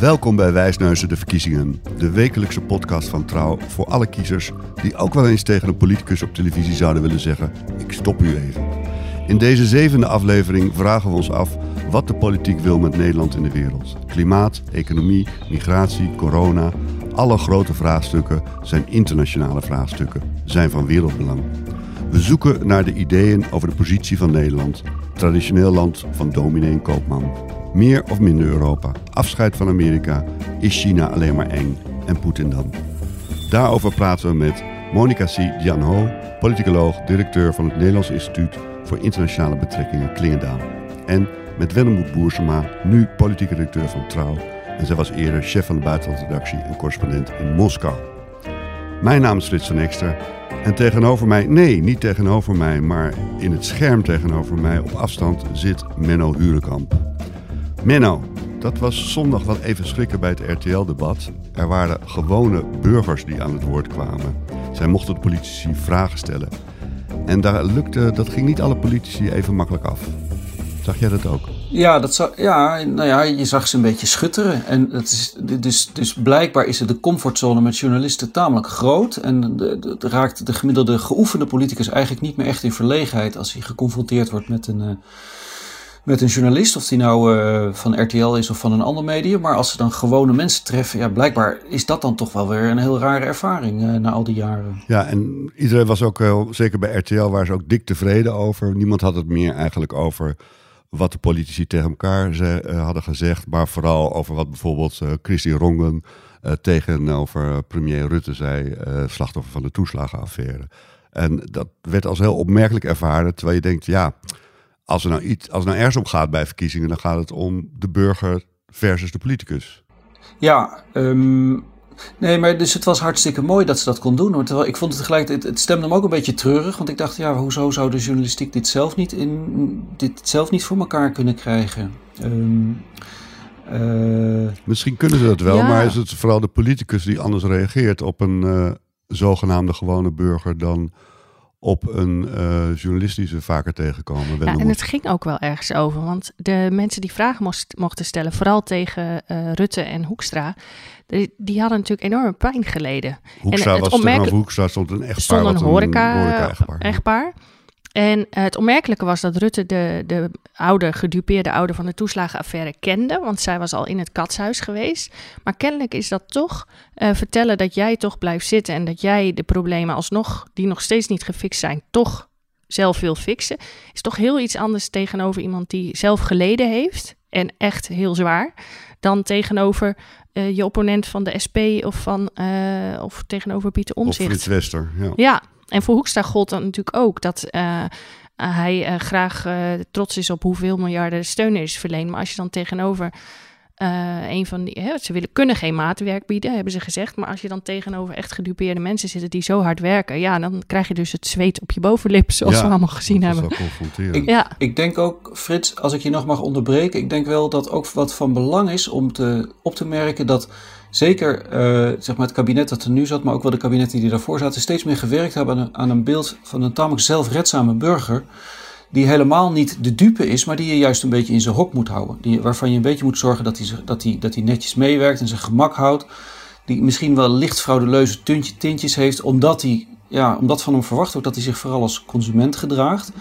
Welkom bij Wijsneuzen de Verkiezingen, de wekelijkse podcast van Trouw voor alle kiezers die ook wel eens tegen een politicus op televisie zouden willen zeggen: Ik stop u even. In deze zevende aflevering vragen we ons af wat de politiek wil met Nederland in de wereld. Klimaat, economie, migratie, corona, alle grote vraagstukken zijn internationale vraagstukken, zijn van wereldbelang. We zoeken naar de ideeën over de positie van Nederland, traditioneel land van dominee en koopman. Meer of minder Europa, afscheid van Amerika, is China alleen maar eng en Poetin dan? Daarover praten we met Monica C. Dianho, politicoloog, directeur van het Nederlands Instituut voor Internationale Betrekkingen Klingendaal. En met Wennemoed Boersema, nu politieke directeur van Trouw. En zij was eerder chef van de buitenlandredactie en correspondent in Moskou. Mijn naam is Frits van Ekster en tegenover mij, nee, niet tegenover mij, maar in het scherm tegenover mij op afstand zit Menno Hurekamp. Menno, dat was zondag wel even schrikken bij het RTL-debat. Er waren gewone burgers die aan het woord kwamen. Zij mochten de politici vragen stellen. En daar lukte, dat ging niet alle politici even makkelijk af. Zag jij dat ook? Ja, dat ja, nou ja, je zag ze een beetje schutteren. En het is, dus, dus blijkbaar is de comfortzone met journalisten tamelijk groot. En het raakt de gemiddelde geoefende politicus eigenlijk niet meer echt in verlegenheid als hij geconfronteerd wordt met een, uh, met een journalist. Of die nou uh, van RTL is of van een ander medium. Maar als ze dan gewone mensen treffen, ja, blijkbaar is dat dan toch wel weer een heel rare ervaring uh, na al die jaren. Ja, en iedereen was ook, zeker bij RTL, waar ze ook dik tevreden over. Niemand had het meer eigenlijk over wat de politici tegen elkaar ze, hadden gezegd, maar vooral over wat bijvoorbeeld Christy Rongen tegenover premier Rutte zei, slachtoffer van de toeslagenaffaire. En dat werd als heel opmerkelijk ervaren, terwijl je denkt, ja, als er nou, iets, als er nou ergens om gaat bij verkiezingen, dan gaat het om de burger versus de politicus. Ja, um, Nee, maar dus het was hartstikke mooi dat ze dat kon doen. Terwijl ik vond het tegelijkertijd, het, het stemde me ook een beetje treurig. Want ik dacht, ja, hoezo zou de journalistiek dit zelf niet, in, dit zelf niet voor elkaar kunnen krijgen? Um, uh, Misschien kunnen ze dat wel, ja. maar is het vooral de politicus die anders reageert op een uh, zogenaamde gewone burger dan op een uh, journalist die ze vaker tegenkomen. Ja, en het ging ook wel ergens over, want de mensen die vragen moest, mochten stellen, vooral tegen uh, Rutte en Hoekstra, die, die, hadden natuurlijk enorme pijn geleden. Hoekstra en was opmerkelijk, Hoekstra stond een echtpaar. Stond een horeca-echtpaar. horeca echtpaar. En het opmerkelijke was dat Rutte de, de oude, gedupeerde ouder van de toeslagenaffaire kende, want zij was al in het katshuis geweest. Maar kennelijk is dat toch uh, vertellen dat jij toch blijft zitten en dat jij de problemen alsnog, die nog steeds niet gefixt zijn, toch zelf wil fixen. Is toch heel iets anders tegenover iemand die zelf geleden heeft en echt heel zwaar, dan tegenover uh, je opponent van de SP of, van, uh, of tegenover Pieter Omtzigt. Of Frits Wester, ja. Ja, en voor Hoekstra gold dan natuurlijk ook dat uh, hij uh, graag uh, trots is op hoeveel miljarden steun er is verleend. Maar als je dan tegenover een van die, hè, ze willen, kunnen geen maatwerk bieden, hebben ze gezegd. Maar als je dan tegenover echt gedupeerde mensen zit die zo hard werken, ja, dan krijg je dus het zweet op je bovenlip, zoals ja, we allemaal gezien hebben. Ik, ja. ik denk ook, Frits, als ik je nog mag onderbreken, ik denk wel dat ook wat van belang is om te, op te merken dat zeker uh, zeg maar het kabinet dat er nu zat, maar ook wel de kabinetten die daarvoor zaten, steeds meer gewerkt hebben aan een, aan een beeld van een tamelijk zelfredzame burger. Die helemaal niet de dupe is, maar die je juist een beetje in zijn hok moet houden. Die, waarvan je een beetje moet zorgen dat hij, dat hij, dat hij netjes meewerkt en zijn gemak houdt. Die misschien wel licht fraudeleuze tuntje, tintjes heeft, omdat, hij, ja, omdat van hem verwacht wordt dat hij zich vooral als consument gedraagt.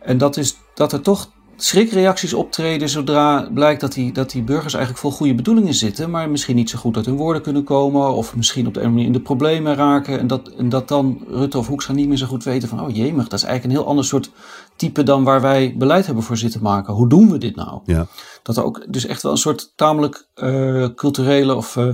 En dat, is, dat er toch schrikreacties optreden zodra blijkt dat die, dat die burgers eigenlijk vol goede bedoelingen zitten, maar misschien niet zo goed uit hun woorden kunnen komen, of misschien op de manier in de problemen raken. En dat, en dat dan Rutte of Hoekstra niet meer zo goed weten van, oh jemig, dat is eigenlijk een heel ander soort type dan waar wij beleid hebben voor zitten maken. Hoe doen we dit nou? Ja. Dat er ook dus echt wel een soort tamelijk uh, culturele of uh,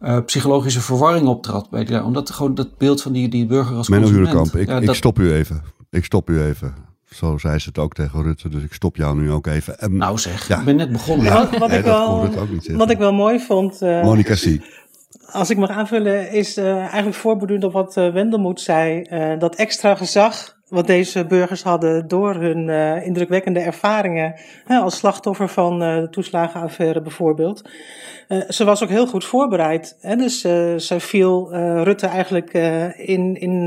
uh, psychologische verwarring optrad bij die, omdat gewoon dat beeld van die, die burger als Menno consument. Ik, ja, ik dat, stop u even. Ik stop u even. Zo zei ze het ook tegen Rutte, dus ik stop jou nu ook even. En, nou zeg, ja. ik ben net begonnen. Ja, wat, ik wel, kon Rutte ook niet zeggen. wat ik wel mooi vond, uh, Monica C. als ik mag aanvullen, is uh, eigenlijk voorbedoeld op wat uh, Wendelmoed zei. Uh, dat extra gezag wat deze burgers hadden door hun uh, indrukwekkende ervaringen hè, als slachtoffer van uh, de toeslagenaffaire bijvoorbeeld. Uh, ze was ook heel goed voorbereid. Hè, dus ze viel Rutte eigenlijk in, in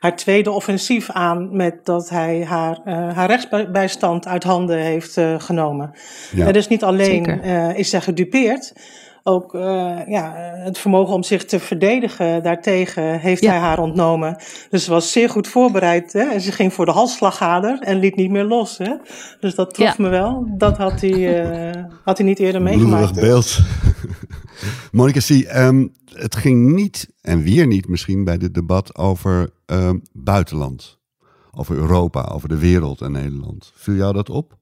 haar tweede offensief aan met dat hij haar, haar rechtsbijstand uit handen heeft genomen. Ja, dus niet alleen is zij gedupeerd ook uh, ja, het vermogen om zich te verdedigen daartegen heeft hij haar ontnomen. Dus ze was zeer goed voorbereid. Hè? En ze ging voor de halsslagader en liet niet meer los. Hè? Dus dat trof me wel. Dat had hij, uh, had hij niet eerder meegemaakt. Bloedig beeld. Monika, zie, um, het ging niet, en weer niet misschien, bij dit debat over um, buitenland. Over Europa, over de wereld en Nederland. Viel jou dat op?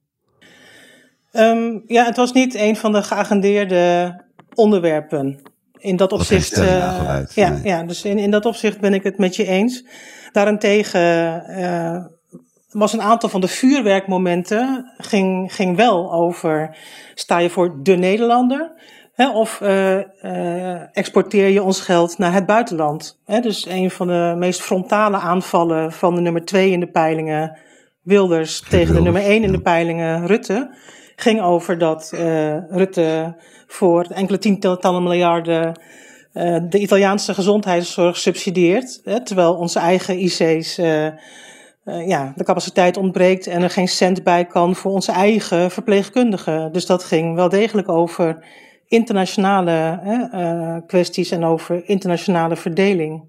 Um, ja, het was niet een van de geagendeerde onderwerpen. In dat opzicht. Dat uh, ja, ja, dus in, in dat opzicht ben ik het met je eens. Daarentegen uh, was een aantal van de vuurwerkmomenten ging, ging wel over sta je voor de Nederlander hè, of uh, exporteer je ons geld naar het buitenland. Hè, dus een van de meest frontale aanvallen van de nummer twee in de peilingen Wilders tegen Wilders, de nummer één in de peilingen Rutte ging over dat Rutte voor enkele tientallen miljarden uh, de Italiaanse gezondheidszorg subsidieert. Hè, terwijl onze eigen IC's uh, uh, ja, de capaciteit ontbreekt en er geen cent bij kan voor onze eigen verpleegkundigen. Dus dat ging wel degelijk over internationale kwesties en over internationale verdeling.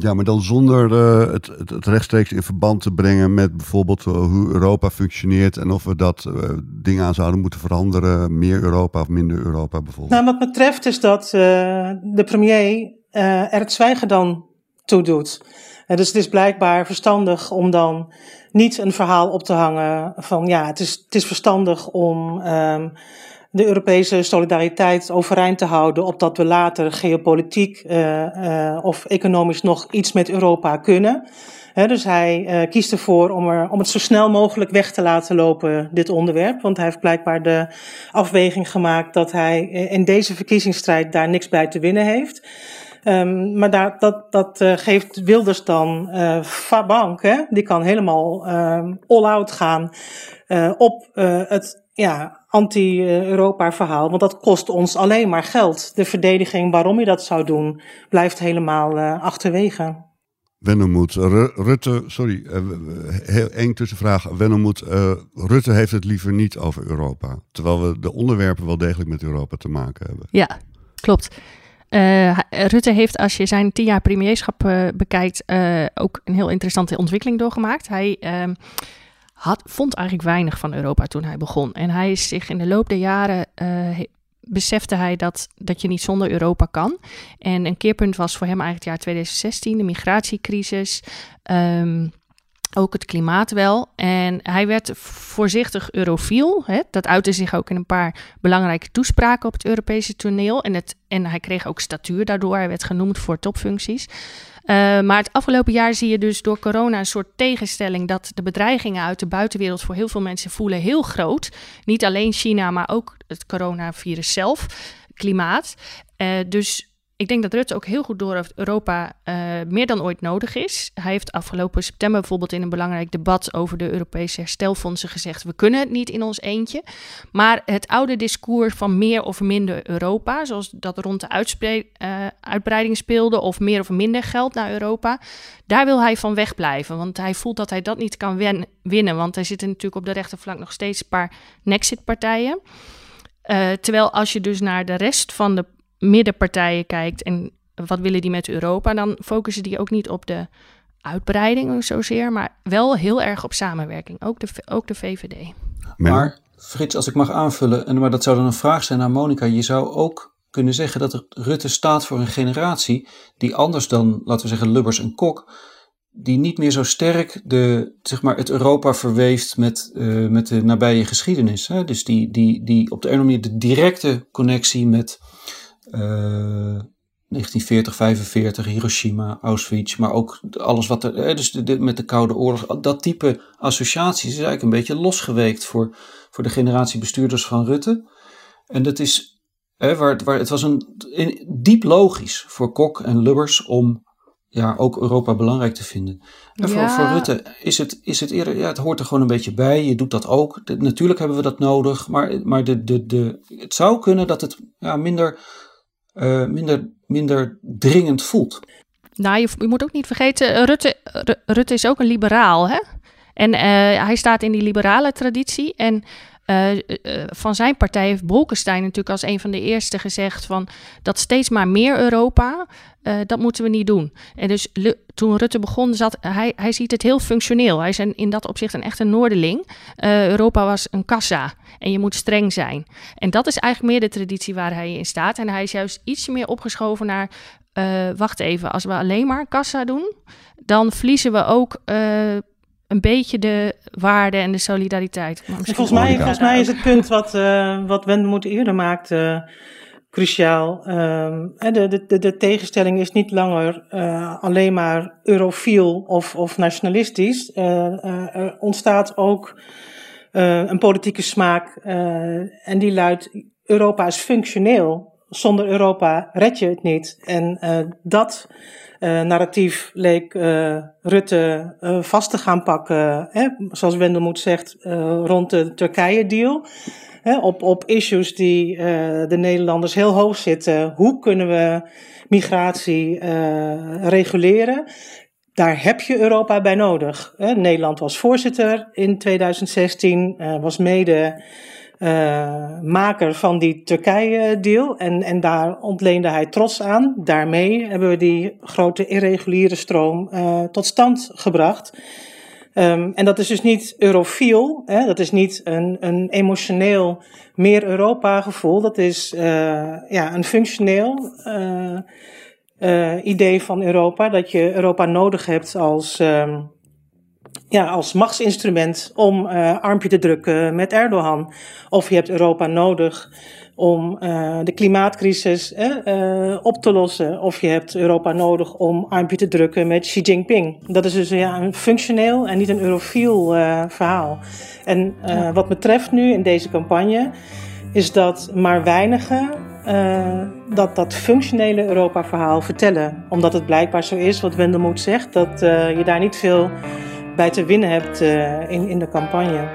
Ja, maar dan zonder uh, het, het, rechtstreeks in verband te brengen met bijvoorbeeld uh, hoe Europa functioneert en of we dat uh, dingen aan zouden moeten veranderen, meer Europa of minder Europa bijvoorbeeld. Nou, wat betreft is dat de premier er het zwijgen dan toe doet. dus het is blijkbaar verstandig om dan niet een verhaal op te hangen van ja, het is, het is verstandig om um, de Europese solidariteit overeind te houden, opdat we later geopolitiek uh, uh, of economisch nog iets met Europa kunnen. Dus hij uh, kiest ervoor om, er, om het zo snel mogelijk weg te laten lopen, dit onderwerp. Want hij heeft blijkbaar de afweging gemaakt dat hij in deze verkiezingsstrijd daar niks bij te winnen heeft. Um, maar daar, dat, dat geeft Wilders dan uh, Fabank, die kan helemaal uh, all-out gaan op het ja, anti-Europa verhaal, want dat kost ons alleen maar geld. De verdediging waarom je dat zou doen, blijft helemaal uh, achterwege. Wennemoed, Rutte, sorry, uh, heel één tussenvraag. Wennemoed, uh, Rutte heeft het liever niet over Europa. Terwijl we de onderwerpen wel degelijk met Europa te maken hebben. Ja, klopt. Uh, Rutte heeft, als je zijn tien jaar premierschap uh, bekijkt, uh, ook een heel interessante ontwikkeling doorgemaakt. Hij ehm, had, vond eigenlijk weinig van Europa toen hij begon. En hij is zich in de loop der jaren uh, besefte hij dat, dat je niet zonder Europa kan. En een keerpunt was voor hem eigenlijk het jaar 2016, de migratiecrisis. Um, ook het klimaat wel. En hij werd voorzichtig eurofiel. Hè? Dat uitte zich ook in een paar belangrijke toespraken op het Europese toneel. En, het, en hij kreeg ook statuur daardoor. Hij werd genoemd voor topfuncties. Uh, maar het afgelopen jaar zie je dus door corona een soort tegenstelling dat de bedreigingen uit de buitenwereld voor heel veel mensen voelen heel groot. Niet alleen China, maar ook het coronavirus zelf, klimaat. Uh, dus ik denk dat Rutte ook heel goed door heeft Europa uh, meer dan ooit nodig is. Hij heeft afgelopen september bijvoorbeeld in een belangrijk debat over de Europese herstelfondsen gezegd: we kunnen het niet in ons eentje. Maar het oude discours van meer of minder Europa, zoals dat rond de uh, uitbreiding speelde, of meer of minder geld naar Europa, daar wil hij van wegblijven. Want hij voelt dat hij dat niet kan winnen. Want er zitten natuurlijk op de rechterflank nog steeds een paar Nexit-partijen. Uh, terwijl als je dus naar de rest van de middenpartijen kijkt en wat willen die met Europa, dan focussen die ook niet op de uitbreiding zozeer, maar wel heel erg op samenwerking, ook de, ook de VVD. Maar Frits, als ik mag aanvullen, en maar dat zou dan een vraag zijn naar Monica, je zou ook kunnen zeggen dat Rutte staat voor een generatie die anders dan, laten we zeggen, Lubbers en Kok, die niet meer zo sterk de, zeg maar, het Europa verweeft met, uh, met de nabije geschiedenis. Hè? Dus die, die, die op de een of andere manier de directe connectie met 1940, eh, 45, Hiroshima, Auschwitz, maar ook alles wat er, dus de, met de Koude Oorlog, dat type associaties is eigenlijk een beetje losgeweekt voor, voor de generatie bestuurders van Rutte. En dat is, hè, waar, waar, het was een, diep logisch voor Kok en Lubbers om ja, ook Europa belangrijk te vinden. En voor, voor Rutte is het, is het eerder, ja, het hoort er gewoon een beetje bij. Je doet dat ook. natuurlijk hebben we dat nodig, maar, maar de, de, de, het zou kunnen dat het ja, minder, uh, minder, minder dringend voelt. Nou, je, je, moet ook niet vergeten, Rutte, Rutte is ook een liberaal, hè? En hij staat in die liberale traditie. En uh, uh, van zijn partij heeft Bolkestein natuurlijk als een van de eerste gezegd van dat steeds maar meer Europa, uh, dat moeten we niet doen. En dus toen Rutte begon, zat hij, hij ziet het heel functioneel. Hij is een, in dat opzicht een echte Noorderling. Europa was een kassa en je moet streng zijn. En dat is eigenlijk meer de traditie waar hij in staat. En hij is juist iets meer opgeschoven naar, wacht even, als we alleen maar kassa doen, dan verliezen we ook een beetje de waarde en de solidariteit. Volgens mij, volgens mij is het punt wat, uh, wat Wendemoed eerder maakte cruciaal. Uh, de, de, de, tegenstelling is niet langer uh, alleen maar eurofiel of, of nationalistisch. Er ontstaat ook een politieke smaak en die luidt Europa is functioneel. Zonder Europa red je het niet. En dat uh, narratief leek uh, Rutte uh, vast te gaan pakken, hè, zoals Wendelmoed zegt, rond de Turkije-deal. Op, op issues die de Nederlanders heel hoog zitten. Hoe kunnen we migratie reguleren? Daar heb je Europa bij nodig. Nederland was voorzitter in 2016, was mede uh, maker van die Turkije-deal. En, en daar ontleende hij trots aan. Daarmee hebben we die grote irreguliere stroom uh, tot stand gebracht. Um, en dat is dus niet eurofiel, hè? dat is niet een, een emotioneel meer Europa-gevoel. Dat is uh, ja, een functioneel idee van Europa. Dat je Europa nodig hebt als. Um, ja, als machtsinstrument om uh, armpje te drukken met Erdogan. Of je hebt Europa nodig om uh, de klimaatcrisis uh, op te lossen. Of je hebt Europa nodig om armpje te drukken met Xi Jinping. Dat is dus ja, een functioneel en niet een eurofiel verhaal. En ja. wat me treft nu in deze campagne is dat maar weinigen dat, dat functionele Europa-verhaal vertellen. Omdat het blijkbaar zo is, wat Wendelmoed zegt, dat je daar niet veel bij te winnen hebt uh, in, in de campagne.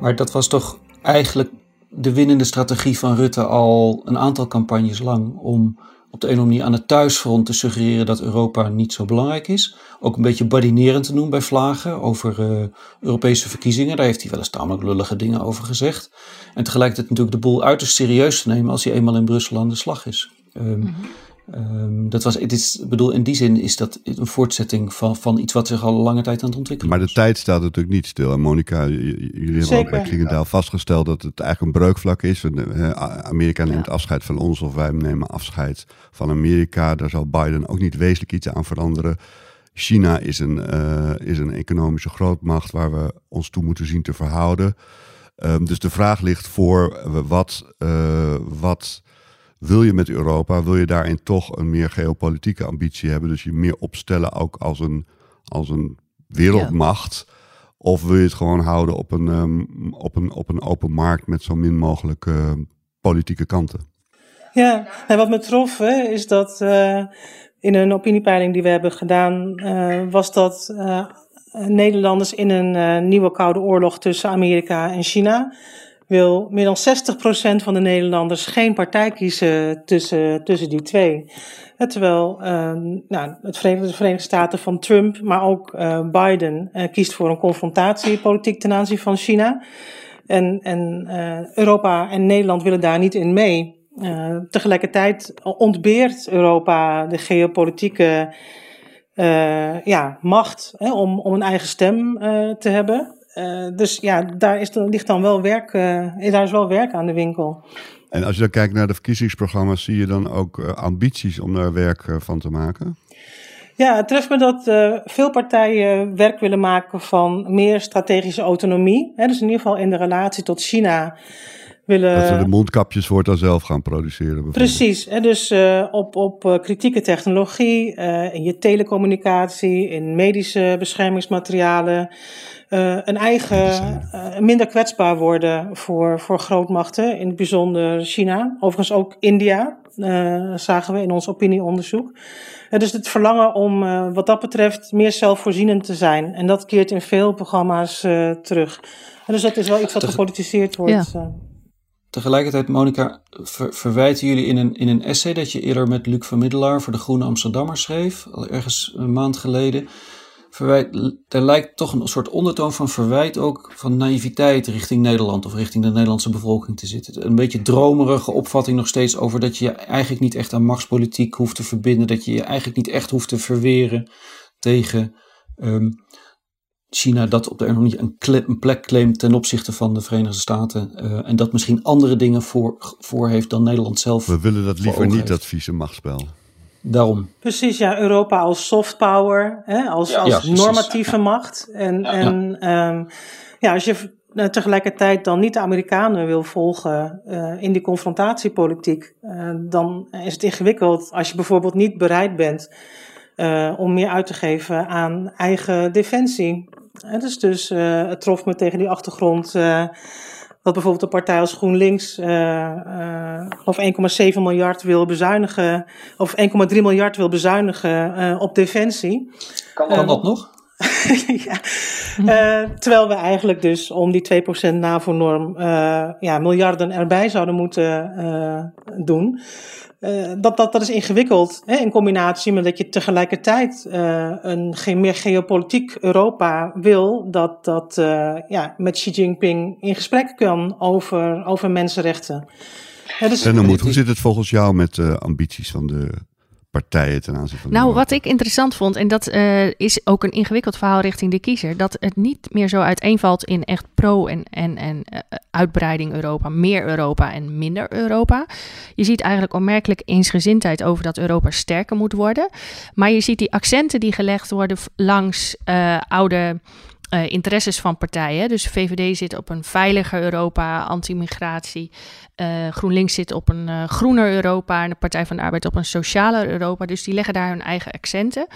Maar dat was toch eigenlijk de winnende strategie van Rutte al een aantal campagnes lang. Om op de een of andere manier aan het thuisfront te suggereren dat Europa niet zo belangrijk is. Ook een beetje badinerend te noemen bij vlagen over uh, Europese verkiezingen. Daar heeft hij wel eens tamelijk lullige dingen over gezegd. En tegelijkertijd natuurlijk de boel uiterst serieus te nemen als hij eenmaal in Brussel aan de slag is. Um, mm -hmm. Um, dat was, het is, bedoel, in die zin is dat een voortzetting van, van iets wat zich al lange tijd aan het ontwikkelen Maar de tijd staat natuurlijk niet stil. En Monika, jullie hebben ook bij Klingendaal vastgesteld dat het eigenlijk een breukvlak is. Amerika neemt afscheid van ons of wij nemen afscheid van Amerika. Daar zal Biden ook niet wezenlijk iets aan veranderen. China is een, uh, is een economische grootmacht waar we ons toe moeten zien te verhouden. Um, dus de vraag ligt voor wat, uh, wat wil je met Europa, wil je daarin toch een meer geopolitieke ambitie hebben. Dus je meer opstellen ook als een, als een wereldmacht. Of wil je het gewoon houden op een, um, op een, op een open markt met zo min mogelijk uh, politieke kanten? Ja, en wat me trof hè, is dat uh, in een opiniepeiling die we hebben gedaan, uh, was dat Nederlanders in een nieuwe koude oorlog tussen Amerika en China wil meer dan 60% van de Nederlanders geen partij kiezen tussen, tussen die twee. Terwijl uh, nou, het Verenigde, de Verenigde Staten van Trump, maar ook uh, Biden, uh, kiest voor een confrontatiepolitiek ten aanzien van China. En, en Europa en Nederland willen daar niet in mee. tegelijkertijd ontbeert Europa de geopolitieke ja, macht hè, om, om een eigen stem te hebben. Uh, dus ja, daar is, ligt dan wel werk, uh, daar is wel werk aan de winkel. En als je dan kijkt naar de verkiezingsprogramma's, zie je dan ook uh, ambities om daar werk van te maken? Ja, het treft me dat veel partijen werk willen maken van meer strategische autonomie. Hè, dus in ieder geval in de relatie tot China willen... Dat we de mondkapjes voor het dan zelf gaan produceren. Precies, en dus uh, op, op uh, kritieke technologie, uh, in je telecommunicatie, in medische beschermingsmaterialen. Een eigen, minder kwetsbaar worden voor, voor grootmachten, in het bijzonder China. Overigens ook India, zagen we in ons opinieonderzoek. dus het verlangen om wat dat betreft meer zelfvoorzienend te zijn. En dat keert in veel programma's terug. En dus dat is wel iets wat gepolitiseerd wordt. Ja. Tegelijkertijd, Monica, verwijten jullie in een, in een essay dat je eerder met Luc van Middelaar voor de Groene Amsterdammer schreef, al ergens een maand geleden. Verwijt, er lijkt toch een soort ondertoon van verwijt ook van naïviteit richting Nederland of richting de Nederlandse bevolking te zitten. Een beetje dromerige opvatting nog steeds over dat je je eigenlijk niet echt aan machtspolitiek hoeft te verbinden, dat je je eigenlijk niet echt hoeft te verweren tegen um, China dat op de een manier een, plek claimt ten opzichte van de Verenigde Staten. Uh, en dat misschien andere dingen voor, voor heeft dan Nederland zelf. We willen dat liever niet, dat vieze machtsspel. Daarom. Precies, ja, Europa als soft power, hè, als, ja, als ja, normatieve macht. En, ja, en um, ja, als je uh, tegelijkertijd dan niet de Amerikanen wil volgen uh, in die confrontatiepolitiek, uh, dan is het ingewikkeld als je bijvoorbeeld niet bereid bent om meer uit te geven aan eigen defensie. Het is dus, uh, het trof me tegen die achtergrond uh, dat bijvoorbeeld een partij als GroenLinks uh, of 1,7 miljard wil bezuinigen, of 1,3 miljard wil bezuinigen op defensie. Kan, kan dat nog? ja. Terwijl we eigenlijk dus om die 2% NAVO-norm ja, miljarden erbij zouden moeten doen. Uh, dat, dat, dat is ingewikkeld hè, in combinatie met dat je tegelijkertijd uh, een meer geopolitiek Europa wil dat, dat uh, ja, met Xi Jinping in gesprek kan over, over mensenrechten. Dus, en dan moet, hoe zit het volgens jou met de ambities van de partijen ten aanzien van. Nou, wat ik interessant vond, en dat uh, is ook een ingewikkeld verhaal richting de kiezer, dat het niet meer zo uiteenvalt in echt pro- en, en, en uh, uitbreiding Europa, meer Europa en minder Europa. Je ziet eigenlijk onmerkelijk eensgezindheid over dat Europa sterker moet worden. Maar je ziet die accenten die gelegd worden langs uh, oude uh, interesses van partijen. Dus VVD zit op een veiliger Europa, anti-migratie. Uh, GroenLinks zit op een uh, groener Europa en de Partij van de Arbeid op een socialer Europa. Dus die leggen daar hun eigen accenten.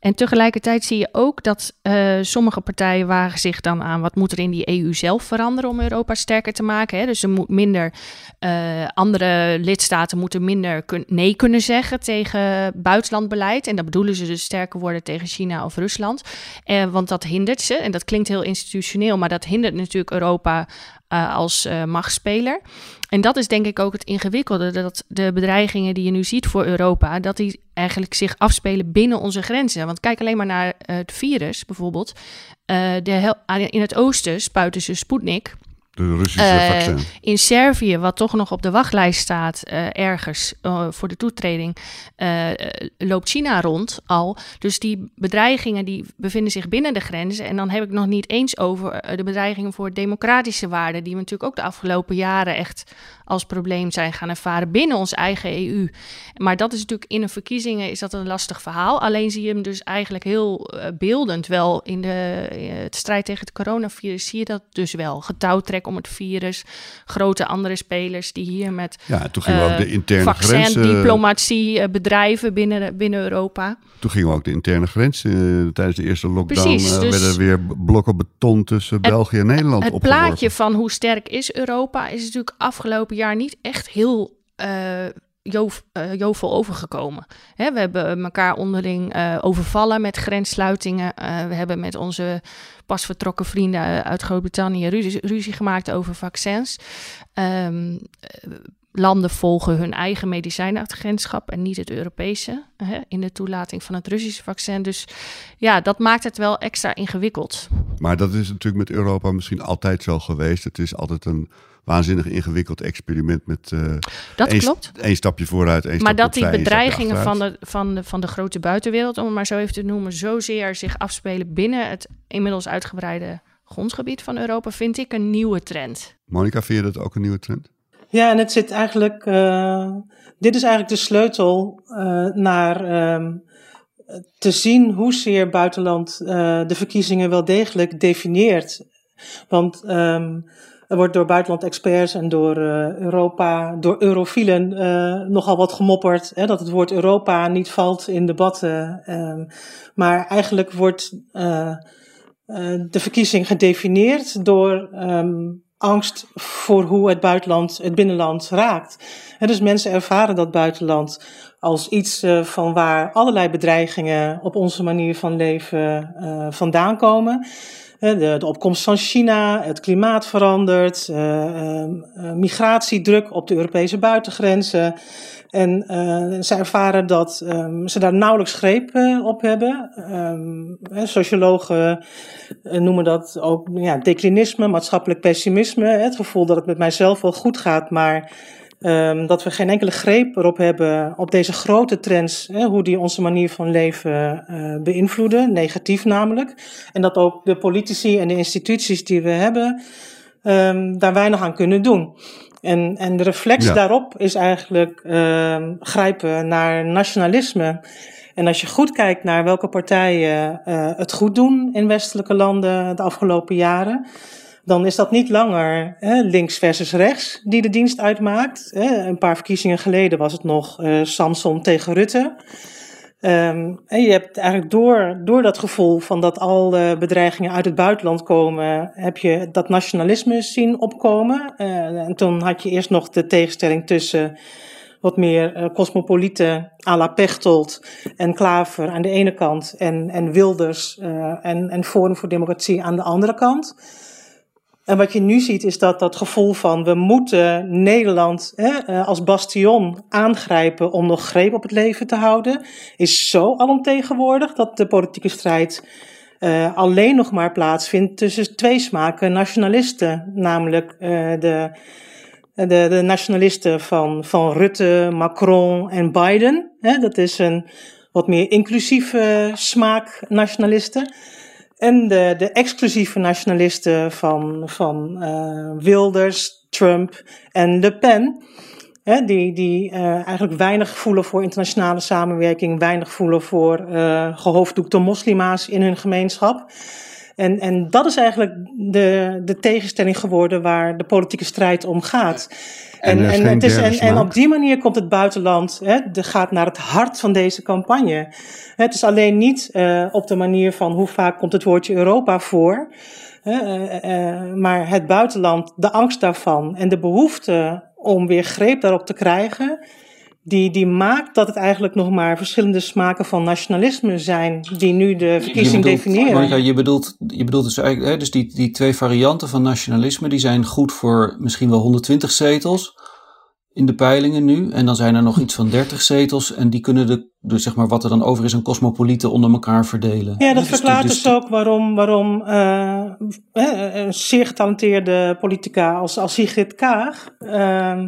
En tegelijkertijd zie je ook dat sommige partijen wagen zich dan aan wat moet er in die EU zelf veranderen om Europa sterker te maken. Hè? Dus er moet minder, andere lidstaten moeten minder kun nee kunnen zeggen tegen buitenlandbeleid. En dat bedoelen ze dus sterker worden tegen China of Rusland. want dat hindert ze en dat klinkt heel institutioneel, maar dat hindert natuurlijk Europa uh, als uh, machtsspeler. En dat is denk ik ook het ingewikkelde, dat de bedreigingen die je nu ziet voor Europa, dat die eigenlijk zich afspelen binnen onze grenzen. Want kijk alleen maar naar uh, het virus bijvoorbeeld. de in het oosten spuiten ze Sputnik de Russische uh, vaccin. In Servië, wat toch nog op de wachtlijst staat uh, ergens uh, voor de toetreding, loopt China rond al. Dus die bedreigingen die bevinden zich binnen de grenzen. En dan heb ik nog niet eens over de bedreigingen voor democratische waarden, die we natuurlijk ook de afgelopen jaren echt als probleem zijn gaan ervaren binnen onze eigen EU. Maar dat is natuurlijk in een verkiezingen is dat een lastig verhaal. Alleen zie je hem dus eigenlijk heel beeldend wel in de het strijd tegen het coronavirus zie je dat dus wel. Getouwtrek om het virus. Grote andere spelers die hier met ja, toen gingen we ook de eh, interne grenzen... diplomatie uh, bedrijven binnen, binnen Europa. Toen gingen we ook de interne grenzen uh, tijdens de eerste lockdown. Precies, dus werden weer blokken beton tussen het, België en Nederland Het plaatje van hoe sterk is Europa is natuurlijk afgelopen jaar niet echt heel jovel overgekomen. Hè, we hebben elkaar onderling uh, overvallen met grenssluitingen. Uh, we hebben met onze pas vertrokken vrienden uit Groot-Brittannië ruzie, ruzie, gemaakt over vaccins. Um, landen volgen hun eigen medicijnagentschap en niet het Europese in de toelating van het Russische vaccin. Dus ja, dat maakt het wel extra ingewikkeld. Maar dat is natuurlijk met Europa misschien altijd zo geweest. Het is altijd een waanzinnig ingewikkeld experiment met uh, dat één, klopt. één stapje vooruit, één Maar dat die bedreigingen van de, van, de, van de grote buitenwereld, om het maar zo even te noemen, zozeer zich afspelen binnen het inmiddels uitgebreide grondgebied van Europa, vind ik een nieuwe trend. Monica, vind je dat ook een nieuwe trend? Ja, en het zit eigenlijk. Uh, dit is eigenlijk de sleutel uh, naar uh, te zien hoezeer buitenland de verkiezingen wel degelijk definieert. Want um, Er wordt door buitenland-experts en door uh, Europa, door eurofielen uh, nogal wat gemopperd. Hè, dat het woord Europa niet valt in debatten. Uh, maar eigenlijk wordt uh, de verkiezing gedefinieerd door um, angst voor hoe het buitenland, het binnenland raakt. Dus mensen ervaren dat buitenland als iets van waar allerlei bedreigingen op onze manier van leven vandaan komen. De, de, opkomst van China, het klimaat verandert, uh, uh, migratiedruk op de Europese buitengrenzen. En uh, ze ervaren dat um, ze daar nauwelijks greep op hebben. Um, sociologen noemen dat ook ja, declinisme, maatschappelijk pessimisme. Het gevoel dat het met mijzelf wel goed gaat, maar Um, dat we geen enkele greep erop hebben op deze grote trends, hè, hoe die onze manier van leven uh, beïnvloeden, negatief namelijk. En dat ook de politici en de instituties die we hebben um, daar weinig aan kunnen doen. En, en de reflex ja. daarop is eigenlijk uh, grijpen naar nationalisme. En als je goed kijkt naar welke partijen uh, het goed doen in westelijke landen de afgelopen jaren, dan is dat niet langer hè, links versus rechts die de dienst uitmaakt. Hè. Een paar verkiezingen geleden was het nog uh, Samson tegen Rutte. Um, en je hebt eigenlijk door, door dat gevoel van dat al bedreigingen uit het buitenland komen, heb je dat nationalisme zien opkomen. Uh, en toen had je eerst nog de tegenstelling tussen wat meer uh, cosmopolieten à la Pechtold en Klaver aan de ene kant en, en Wilders en, en Forum voor Democratie aan de andere kant. En wat je nu ziet is dat dat gevoel van we moeten Nederland hè, eh, als bastion aangrijpen om nog greep op het leven te houden, is zo alomtegenwoordig dat de politieke strijd uh, alleen nog maar plaatsvindt tussen twee smaken nationalisten, namelijk uh, de, de, de nationalisten van, van Rutte, Macron en Biden. Hè, dat is een wat meer inclusieve smaak nationalisten. En de, de exclusieve nationalisten van, van uh, Wilders, Trump en Le Pen. Hè, die die uh, eigenlijk weinig voelen voor internationale samenwerking, weinig voelen voor uh, gehoofddoekte moslima's in hun gemeenschap. En, en dat is eigenlijk de, de tegenstelling geworden waar de politieke strijd om gaat. En, en, het is, en, en, op die manier komt het buitenland, hè, de, gaat naar het hart van deze campagne. Het is alleen niet uh, op de manier van hoe vaak komt het woordje Europa voor. Uh, uh, maar het buitenland, de angst daarvan en de behoefte om weer greep daarop te krijgen, die, die maakt dat het eigenlijk nog maar verschillende smaken van nationalisme zijn die nu de verkiezing bedoelt, definiëren. Monica, je bedoelt, je bedoelt dus eigenlijk, hè, dus die, die twee varianten van nationalisme, die zijn goed voor misschien wel 120 zetels in de peilingen nu. En dan zijn er nog iets van 30 zetels. En die kunnen de, dus zeg maar wat er dan over is, aan cosmopolieten onder elkaar verdelen. Ja, dat dus verklaart dus, dus ook waarom, waarom uh, een zeer getalenteerde politica als, als Sigrid Kaag. Uh,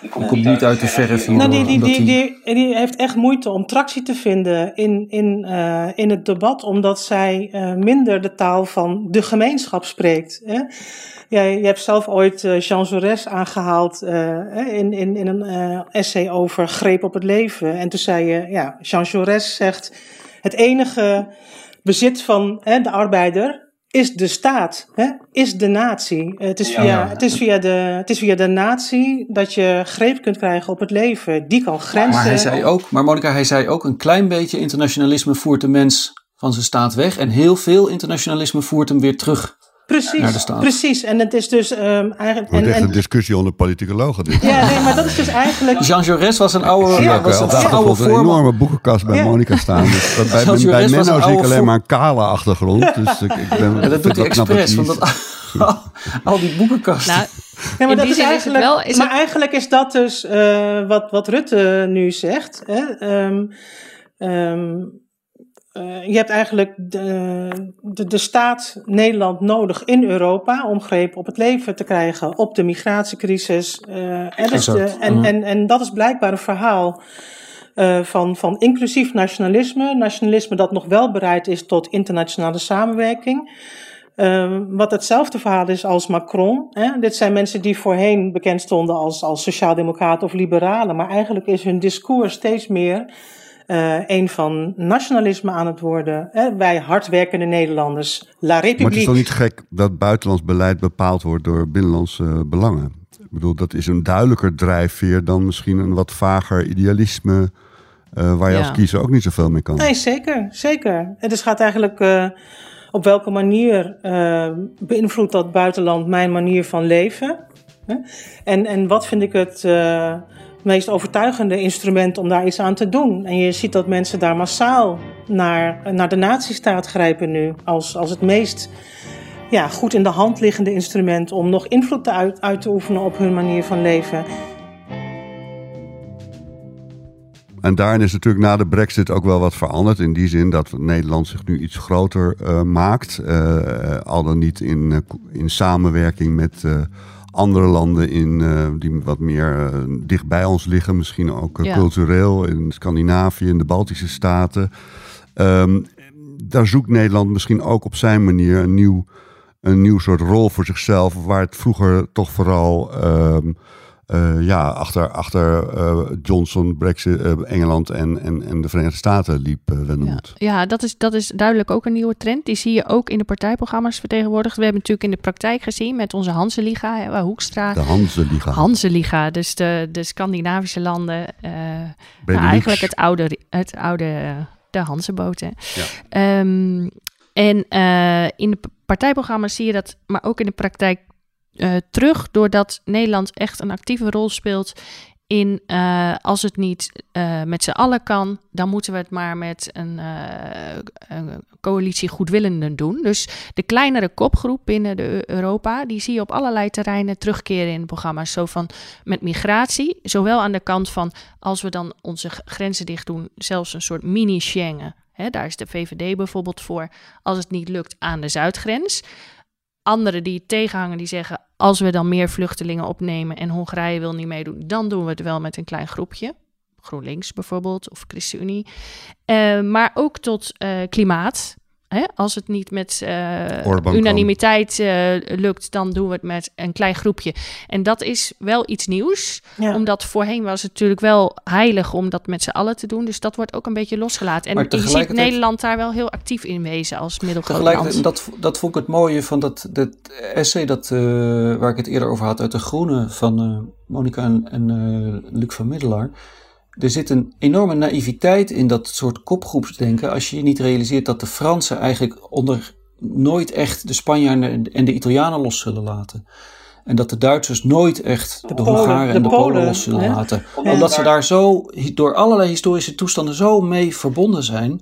die komt niet uit de verf hier. Nou, die, die, die, die, die, heeft echt moeite om tractie te vinden in, in, uh, in het debat, omdat zij minder de taal van de gemeenschap spreekt. Hè? Ja, je hebt zelf ooit Jean Jaurès aangehaald in, in, in een essay over greep op het leven. En toen zei je, ja, Jean Jaurès zegt, het enige bezit van hè, de arbeider is de staat, hè, is de natie. Het is, via, ja, ja. Het, is via de, het is via de natie dat je greep kunt krijgen op het leven. Die kan grenzen. Maar hij zei ook, maar Monica, hij zei ook een klein beetje internationalisme voert de mens van zijn staat weg. En heel veel internationalisme voert hem weer terug Precies, precies. En het is dus um, eigenlijk... Het en, echt een discussie onder politicologen dit. Ja, nee, maar dat is dus eigenlijk... Jean Jaurès was een oude... Ja, was een, oude een enorme boekenkast bij ja. Monica staan. Dus dat bij, bij, bij Menno zie ik alleen maar een kale achtergrond. Dus ik, ik ben, ja, dat doet hij expres, want dat, al die boekenkasten. Nou, ja, maar, dat is eigenlijk, wel, is maar het... eigenlijk is dat dus uh, wat, wat Rutte nu zegt. Hè? Um, um, uh, je hebt eigenlijk de, de, de, staat Nederland nodig in Europa om greep op het leven te krijgen, op de migratiecrisis. Uh, en, dus de, en, en, en dat is blijkbaar een verhaal uh, van, van inclusief nationalisme. Nationalisme dat nog wel bereid is tot internationale samenwerking. wat hetzelfde verhaal is als Macron. Hè? Dit zijn mensen die voorheen bekend stonden als, als sociaaldemocraten of liberalen, maar eigenlijk is hun discours steeds meer een van nationalisme aan het worden. Hè? Wij hardwerkende Nederlanders. La République. Maar het is toch niet gek dat buitenlands beleid bepaald wordt door binnenlandse belangen? Ik bedoel, dat is een duidelijker drijfveer dan misschien een wat vager idealisme. waar je als kiezer ook niet zoveel mee kan. Nee, zeker. zeker. Het dus gaat eigenlijk op welke manier uh, beïnvloedt dat buitenland mijn manier van leven? En, en wat vind ik het uh, meest overtuigende instrument om daar iets aan te doen? En je ziet dat mensen daar massaal naar, naar de nazistaat grijpen nu als, als het meest ja, goed in de hand liggende instrument om nog invloed te uit, uit te oefenen op hun manier van leven. En daarin is natuurlijk na de brexit ook wel wat veranderd. In die zin dat Nederland zich nu iets groter uh, maakt. Uh, al dan niet in, uh, in samenwerking met andere landen in, die wat meer dicht bij ons liggen. Misschien ook ja. cultureel in Scandinavië, in de Baltische Staten. Um, daar zoekt Nederland misschien ook op zijn manier een nieuw, een nieuw soort rol voor zichzelf. Waar het vroeger toch vooral... Um, uh, ja, achter, achter uh, Johnson, Brexit, uh, Engeland en, en, en de Verenigde Staten liep Wendemoed. Ja, ja, dat, is, dat is duidelijk ook een nieuwe trend. Die zie je ook in de partijprogramma's vertegenwoordigd. We hebben natuurlijk in de praktijk gezien met onze Hanse-liga, Hoekstra. De Hanse-liga. Hanse-liga, dus de, de Scandinavische landen. Nou, eigenlijk het oude, het oude de Hanseboten. Ja. Um, en in de partijprogramma's zie je dat, maar ook in de praktijk uh, terug doordat Nederland echt een actieve rol speelt in uh, als het niet uh, met z'n allen kan, dan moeten we het maar met een, een, coalitie goedwillenden doen. Dus de kleinere kopgroep binnen de Europa, die zie je op allerlei terreinen terugkeren in programma's. Zo van met migratie, zowel aan de kant van als we dan onze grenzen dicht doen, zelfs een soort mini-Schengen. Daar is de VVD bijvoorbeeld voor, als het niet lukt aan de zuidgrens. Anderen die tegenhangen, die zeggen: als we dan meer vluchtelingen opnemen en Hongarije wil niet meedoen, dan doen we het wel met een klein groepje. GroenLinks bijvoorbeeld of ChristenUnie. Uh, maar ook tot uh, klimaat. Hè? Als het niet met uh, unanimiteit uh, lukt, dan doen we het met een klein groepje. En dat is wel iets nieuws. Ja. Omdat voorheen was het natuurlijk wel heilig om dat met z'n allen te doen. Dus dat wordt ook een beetje losgelaten. En je ziet Nederland daar wel heel actief in wezen als middelgroot land. Dat, dat vond ik het mooie van dat, dat essay dat, uh, waar ik het eerder over had uit De Groene van Monica en, en Luc van Middelaar er zit een enorme naïviteit in dat soort kopgroepsdenken. Als je je niet realiseert dat de Fransen eigenlijk onder nooit echt de Spanjaarden en de Italianen los zullen laten. En dat de Duitsers nooit echt de, de Hongaren en de, Polen, los zullen laten. Omdat ze daar zo door allerlei historische toestanden zo mee verbonden zijn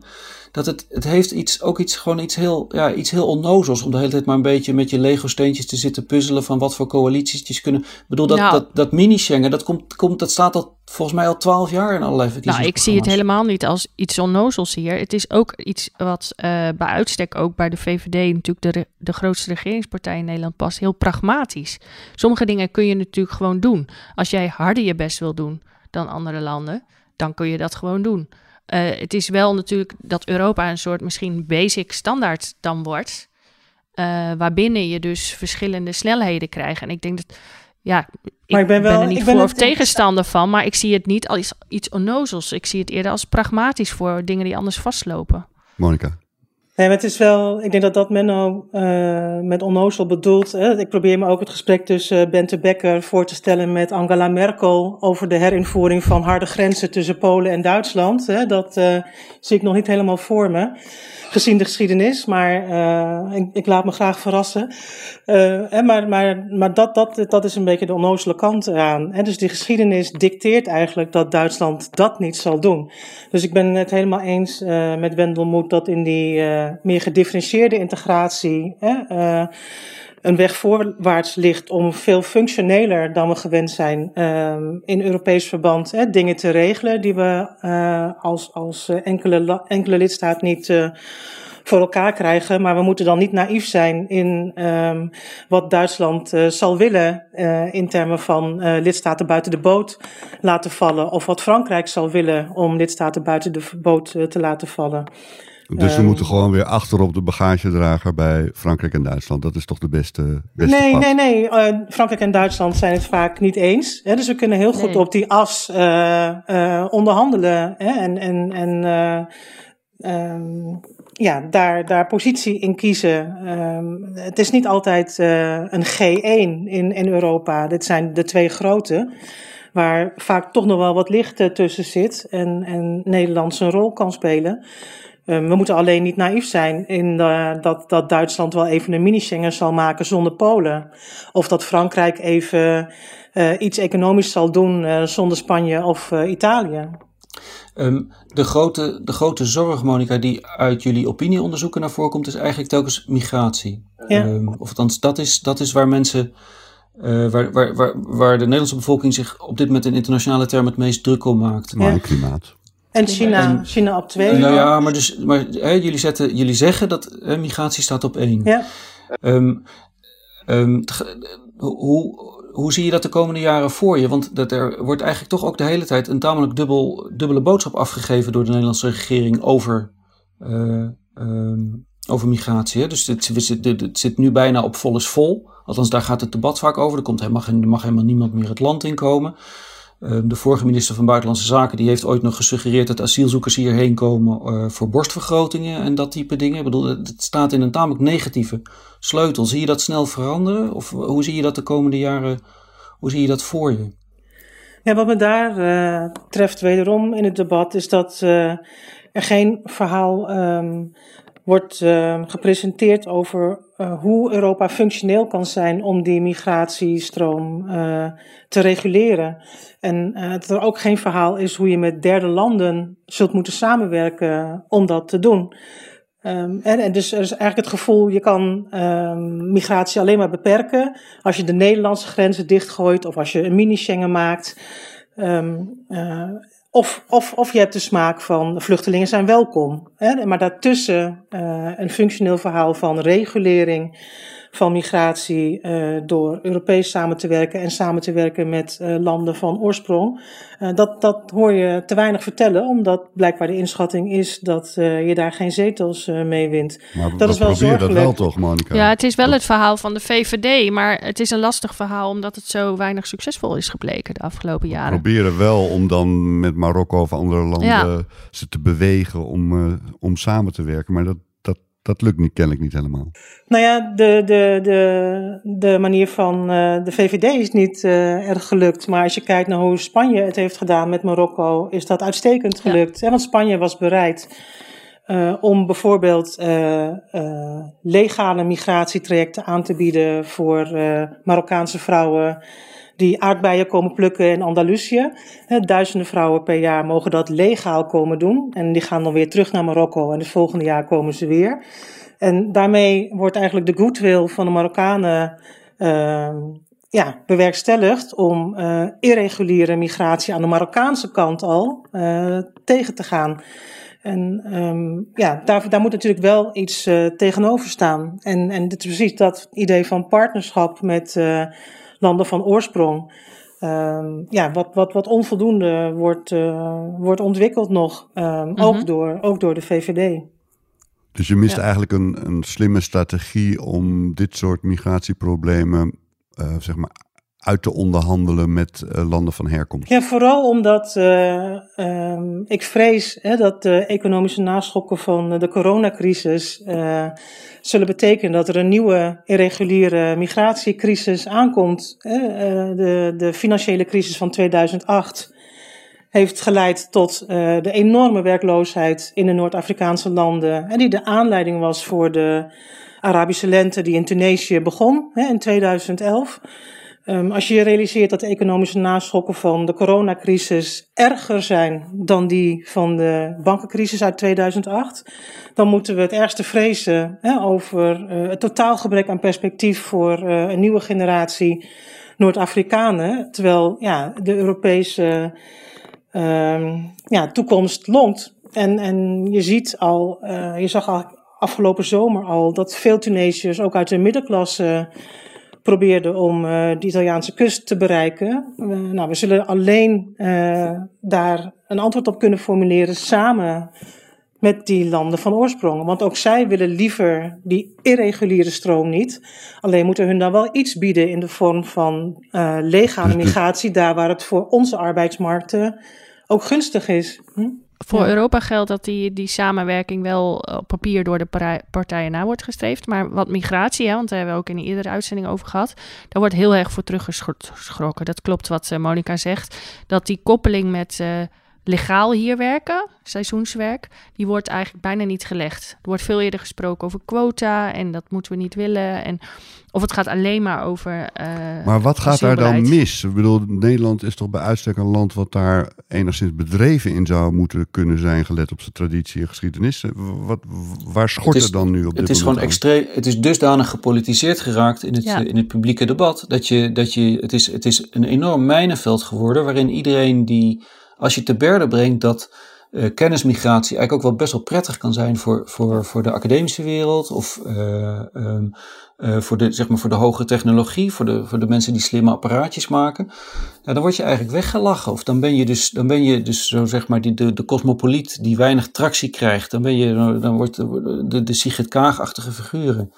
dat het, het heeft iets, ook iets, gewoon iets heel, ja, iets heel onnozels. Om de hele tijd maar een beetje met je Lego-steentjes te zitten puzzelen van wat voor coalities kunnen. Ik bedoel, dat, nou. dat, dat mini-Schengen, dat, komt, komt, dat staat al volgens mij al twaalf jaar in allerlei verkiezingen. Nou, ik zie het helemaal niet als iets onnozels hier. Het is ook iets wat uh, bij uitstek ook bij de VVD, natuurlijk de, de grootste regeringspartij in Nederland, past. Heel pragmatisch. Sommige dingen kun je natuurlijk gewoon doen. Als jij harder je best wil doen dan andere landen, dan kun je dat gewoon doen. Uh, het is wel natuurlijk dat Europa een soort misschien basic standaard dan wordt. Uh, waarbinnen je dus verschillende snelheden krijgt. En ik denk dat, ja, ik, ben, wel, ben, er niet voor of tegenstander van, maar ik zie het niet als iets onnozels. Ik zie het eerder als pragmatisch voor dingen die anders vastlopen. Monica. Nee, maar het is wel, ik denk dat dat Menno uh, met onnozel bedoelt. Hè? Ik probeer me ook het gesprek tussen Bente Becker voor te stellen met Angela Merkel over de herinvoering van harde grenzen tussen Polen en Duitsland. Hè? Dat uh, zie ik nog niet helemaal voor me gezien de geschiedenis, maar ik, ik, laat me graag verrassen. Uh, maar maar, maar dat, dat, dat is een beetje de onnozele kant eraan. Hè? Dus die geschiedenis dicteert eigenlijk dat Duitsland dat niet zal doen. Dus ik ben het helemaal eens met Wendelmoed dat in die meer gedifferentieerde integratie een weg voorwaarts ligt om veel functioneler dan we gewend zijn in Europees verband hè, dingen te regelen die we als, als enkele, enkele lidstaat niet voor elkaar krijgen. Maar we moeten dan niet naïef zijn in um, wat Duitsland zal willen in termen van lidstaten buiten de boot laten vallen. Of wat Frankrijk zal willen om lidstaten buiten de boot te laten vallen. Dus we Ehm, moeten gewoon weer achter op de bagagedrager bij Frankrijk en Duitsland. Dat is toch de beste, beste Nee, pad? nee, nee. eh, Frankrijk en Duitsland zijn het vaak niet eens. Hè? Dus we kunnen heel goed Nee. op die as eh, eh, onderhandelen. Hè? En, en, en eh, ehm, ja, daar, daar positie in kiezen. Ehm, het is niet altijd eh, een G1 in, in Europa. Dit zijn de twee grote. Waar vaak toch nog wel wat licht tussen zit. En, en Nederland zijn rol kan spelen. Um, we moeten alleen niet naïef zijn in uh, dat, dat Duitsland wel even een mini-Schengen zal maken zonder Polen. Of dat Frankrijk even uh, iets economisch zal doen uh, zonder Spanje of Italië. Um, de, grote, de grote zorg, Monica, die uit jullie opinieonderzoeken naar voren komt, is eigenlijk telkens migratie. Ja. Um, of althans, dat is, dat is waar mensen. Uh, waar, waar, waar, waar de Nederlandse bevolking zich op dit moment in internationale termen het meest druk om maakt. Maar ja. klimaat. En China, en, China op twee. Nou ja, maar, dus, maar hè, jullie, zetten, jullie zeggen dat hè, migratie staat op één. Ja. Um, um, hoe, hoe zie je dat de komende jaren voor je? Want dat er wordt eigenlijk toch ook de hele tijd een tamelijk dubbel, dubbele boodschap afgegeven door de Nederlandse regering over, uh, um, over migratie. Hè? Dus het, het, het, zit nu bijna op vol is vol. Althans, daar gaat het debat vaak over. Er, komt helemaal, geen, er mag helemaal niemand meer het land inkomen. De vorige minister van Buitenlandse Zaken die heeft ooit nog gesuggereerd dat asielzoekers hierheen komen uh, voor borstvergrotingen en dat type dingen. Ik bedoel, het staat in een tamelijk negatieve sleutel. Zie je dat snel veranderen? Of hoe zie je dat de komende jaren, hoe zie je dat voor je? Ja, wat me daar uh, treft wederom in het debat is dat uh, er geen verhaal um, wordt uh, gepresenteerd over uh, hoe Europa functioneel kan zijn om die migratiestroom uh, te reguleren. En dat er ook geen verhaal is hoe je met derde landen zult moeten samenwerken om dat te doen. Um, en, en, dus er is eigenlijk het gevoel, je kan um, migratie alleen maar beperken als je de Nederlandse grenzen dichtgooit of als je een mini-Schengen maakt. Uh, of, of, of je hebt de smaak van vluchtelingen zijn welkom. Hè? Maar daartussen uh, een functioneel verhaal van regulering van migratie uh, door Europees samen te werken en samen te werken met uh, landen van oorsprong. Uh, dat, dat hoor je te weinig vertellen, omdat blijkbaar de inschatting is dat je daar geen zetels mee wint. Maar dat is wel zorgelijk. dat wel toch, Monica? Ja, het is wel het verhaal van de VVD, maar het is een lastig verhaal omdat het zo weinig succesvol is gebleken de afgelopen jaren. Proberen wel om dan met Marokko of andere landen Ja. ze te bewegen om, om samen te werken, maar dat dat lukt niet, kennelijk niet helemaal. Nou ja, de, de, de, de manier van uh, de VVD is niet uh, erg gelukt. Maar als je kijkt naar hoe Spanje het heeft gedaan met Marokko, is dat uitstekend gelukt. Ja. Want Spanje was bereid uh, om bijvoorbeeld legale migratietrajecten aan te bieden voor Marokkaanse vrouwen die aardbeien komen plukken in Andalusië. Duizenden vrouwen per jaar mogen dat legaal komen doen. En die gaan dan weer terug naar Marokko en het volgende jaar komen ze weer. En daarmee wordt eigenlijk de goodwill van de Marokkanen uh, ja, bewerkstelligd om uh, irreguliere migratie aan de Marokkaanse kant al uh, tegen te gaan. En um, ja, daar, daar moet natuurlijk wel iets uh, tegenover staan. En, en dit is precies dat idee van partnerschap met landen van oorsprong. Um, ja, wat, wat, wat onvoldoende wordt, uh, wordt ontwikkeld nog, um, mm -hmm. ook, door, ook door de VVD. Dus je mist ja. eigenlijk een, een slimme strategie om dit soort migratieproblemen uh, zeg maar, uit te onderhandelen met uh, landen van herkomst? Ja, vooral omdat uh, um, ik vrees hè, dat de economische naschokken van de coronacrisis uh, zullen betekenen dat er een nieuwe irreguliere migratiecrisis aankomt. de, de financiële crisis van 2008 heeft geleid tot de enorme werkloosheid in de Noord-Afrikaanse landen. En die de aanleiding was voor de Arabische lente die in Tunesië begon hè, in 2011. Um, als je realiseert dat de economische naschokken van de coronacrisis erger zijn dan die van de bankencrisis uit 2008, dan moeten we het ergste vrezen hè, over uh, het totaal gebrek aan perspectief voor uh, een nieuwe generatie Noord-Afrikanen. Terwijl ja, de Europese uh, ja, toekomst longt. En, en je ziet al, uh, je zag al afgelopen zomer al dat veel Tunesiërs ook uit de middenklasse probeerden om uh, de Italiaanse kust te bereiken. Uh, nou, we zullen alleen uh, daar een antwoord op kunnen formuleren samen met die landen van oorsprong. Want ook zij willen liever die irreguliere stroom niet. Alleen moeten hun dan wel iets bieden in de vorm van uh, legale migratie, daar waar het voor onze arbeidsmarkten ook gunstig is. Hm? Voor Europa geldt dat die, die samenwerking wel op papier door de partijen na wordt gestreefd. Maar wat migratie, hè, want daar hebben we ook in een eerdere uitzending over gehad, daar wordt heel erg voor teruggeschrokken. Dat klopt wat uh, Monica zegt. Dat die koppeling met uh, legaal hier werken, seizoenswerk, die wordt eigenlijk bijna niet gelegd. Er wordt veel eerder gesproken over quota en dat moeten we niet willen. En, of het gaat alleen maar over. Uh, maar wat gaat daar dan mis? Ik bedoel, Nederland is toch bij uitstek een land wat daar enigszins bedreven in zou moeten kunnen zijn, gelet op zijn traditie en geschiedenis. Wat, waar schort het, is, dan nu op dit Het is gewoon extreem. Het is dusdanig gepolitiseerd geraakt in het, in het publieke debat dat je, dat je, het is, het is een enorm mijnenveld geworden waarin iedereen die als je te berde brengt dat uh, kennismigratie eigenlijk ook wel best wel prettig kan zijn voor, voor, voor de academische wereld of uh, voor, de, zeg maar voor de hogere technologie, voor de, voor de mensen die slimme apparaatjes maken, ja, dan word je eigenlijk weggelachen. Of dan ben je dus, dan ben je dus zo zeg maar die, de, de cosmopoliet die weinig tractie krijgt. Dan, ben je, dan wordt de, de, de Sigrid Kaag-achtige figuren,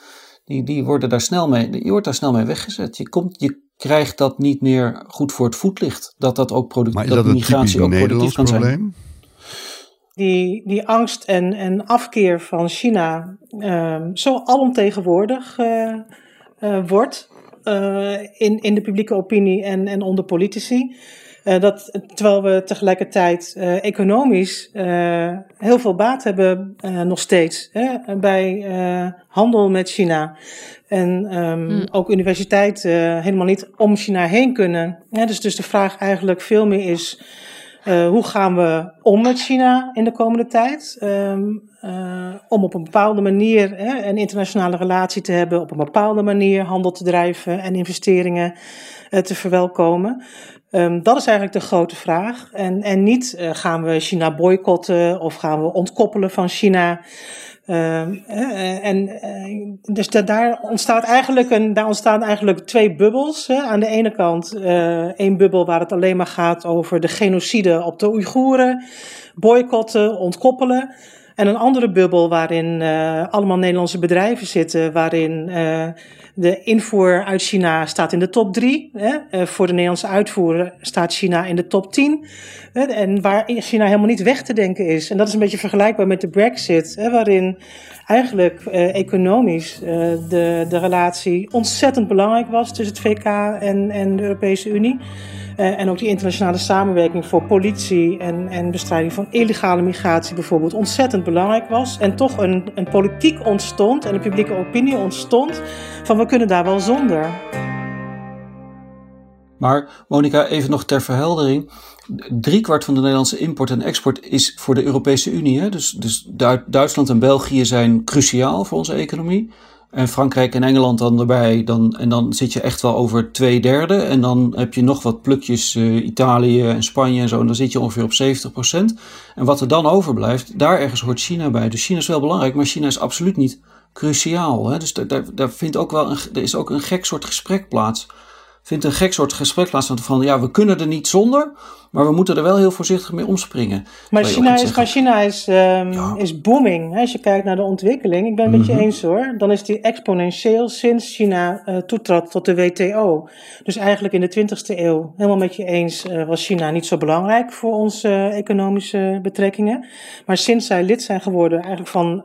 die, die worden daar snel mee, je wordt daar snel mee weggezet. Je, komt, je krijgt dat niet meer goed voor het voetlicht. Dat dat ook productief dat, dat migratie ook productief kan probleem? zijn. Die, die angst en, en afkeer van China um, zo alomtegenwoordig uh, uh, wordt uh, in, in de publieke opinie en, en onder politici. Uh, dat, terwijl we tegelijkertijd uh, economisch uh, heel veel baat hebben nog steeds hè, bij handel met China. En um, mm. ook universiteiten helemaal niet om China heen kunnen. Ja, dus, dus de vraag eigenlijk veel meer is: hoe gaan we om met China in de komende tijd? Um, om op een bepaalde manier hè, een internationale relatie te hebben, op een bepaalde manier handel te drijven en investeringen te verwelkomen. Um, dat is eigenlijk de grote vraag. En, en niet uh, gaan we China boycotten of gaan we ontkoppelen van China. Um, uh, en uh, dus da daar ontstaat eigenlijk een, daar ontstaan eigenlijk twee bubbels. Hè. Aan de ene kant één bubbel waar het alleen maar gaat over de genocide op de Oeigoeren, boycotten, ontkoppelen. En een andere bubbel waarin allemaal Nederlandse bedrijven zitten, waarin de invoer uit China staat in de top 3. Uh, voor de Nederlandse uitvoer staat China in de top 10. en waar China helemaal niet weg te denken is. En dat is een beetje vergelijkbaar met de Brexit, waarin eigenlijk economisch de, de relatie ontzettend belangrijk was tussen het VK en, en de Europese Unie. Uh, en ook die internationale samenwerking voor politie en, en bestrijding van illegale migratie bijvoorbeeld ontzettend belangrijk was. En toch een, een politiek ontstond en een publieke opinie ontstond van we kunnen daar wel zonder. Maar Monika, even nog ter verheldering. Driekwart van de Nederlandse import en export is voor de Europese Unie. Hè? Dus, dus Duitsland en België zijn cruciaal voor onze economie. En Frankrijk en Engeland dan erbij. Dan, en dan zit je echt wel over twee derde. En dan heb je nog wat plukjes uh, Italië en Spanje en zo. En dan zit je ongeveer op 70%. En wat er dan overblijft, daar ergens hoort China bij. Dus China is wel belangrijk, maar China is absoluut niet cruciaal. Hè? Dus daar, daar, vindt ook wel een, er is ook een gek soort gesprek plaats. Vindt een gek soort gesprek plaats van ja, we kunnen er niet zonder. Maar we moeten er wel heel voorzichtig mee omspringen. Maar China, is, maar China is, um, is booming. Als je kijkt naar de ontwikkeling, ik ben het met je mhm. eens hoor. Dan is die exponentieel sinds China uh, toetrad tot de WTO. Dus eigenlijk in de 20e eeuw, helemaal met je eens, uh, was China niet zo belangrijk voor onze uh, economische betrekkingen. Maar sinds zij lid zijn geworden eigenlijk van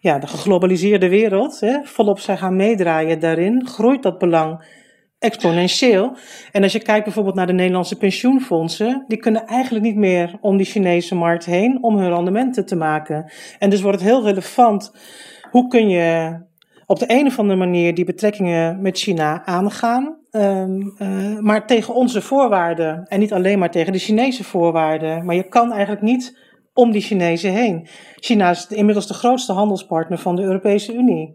ja, de geglobaliseerde wereld, hè, volop zijn gaan meedraaien daarin, groeit dat belang exponentieel. En als je kijkt bijvoorbeeld naar de Nederlandse pensioenfondsen, die kunnen eigenlijk niet meer om die Chinese markt heen om hun rendementen te maken. En dus wordt het heel relevant, hoe kun je op de een of andere manier die betrekkingen met China aangaan, um, uh, maar tegen onze voorwaarden en niet alleen maar tegen de Chinese voorwaarden. Maar je kan eigenlijk niet om die Chinezen heen. China is inmiddels de grootste handelspartner van de Europese Unie.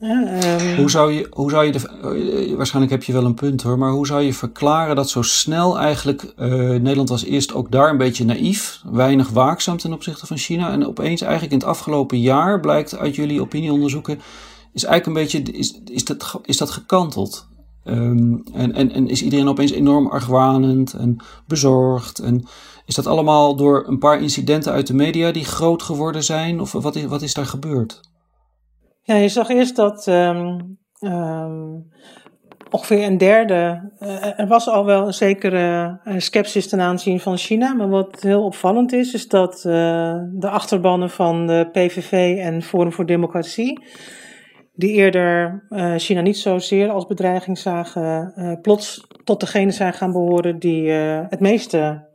Ehm, hoe zou je, hoe zou je de, eh, waarschijnlijk heb je wel een punt hoor, maar hoe zou je verklaren dat zo snel eigenlijk, uh, Nederland was eerst ook daar een beetje naïef, weinig waakzaam ten opzichte van China en opeens eigenlijk in het afgelopen jaar blijkt uit jullie opinieonderzoeken, is eigenlijk een beetje, is, is, dat, is dat gekanteld? Ehm, en, en, en is iedereen opeens enorm argwanend en bezorgd? En is dat allemaal door een paar incidenten uit de media die groot geworden zijn? Of wat is, wat is daar gebeurd? Ja, je zag eerst dat ehm, ehm, ongeveer een derde. Uh, er was al wel een zekere uh, sceptisch ten aanzien van China. Maar wat heel opvallend is, is dat uh, de achterbannen van de PVV en Forum voor Democratie. die eerder China niet zozeer als bedreiging zagen. plots tot degene zijn gaan behoren die het meeste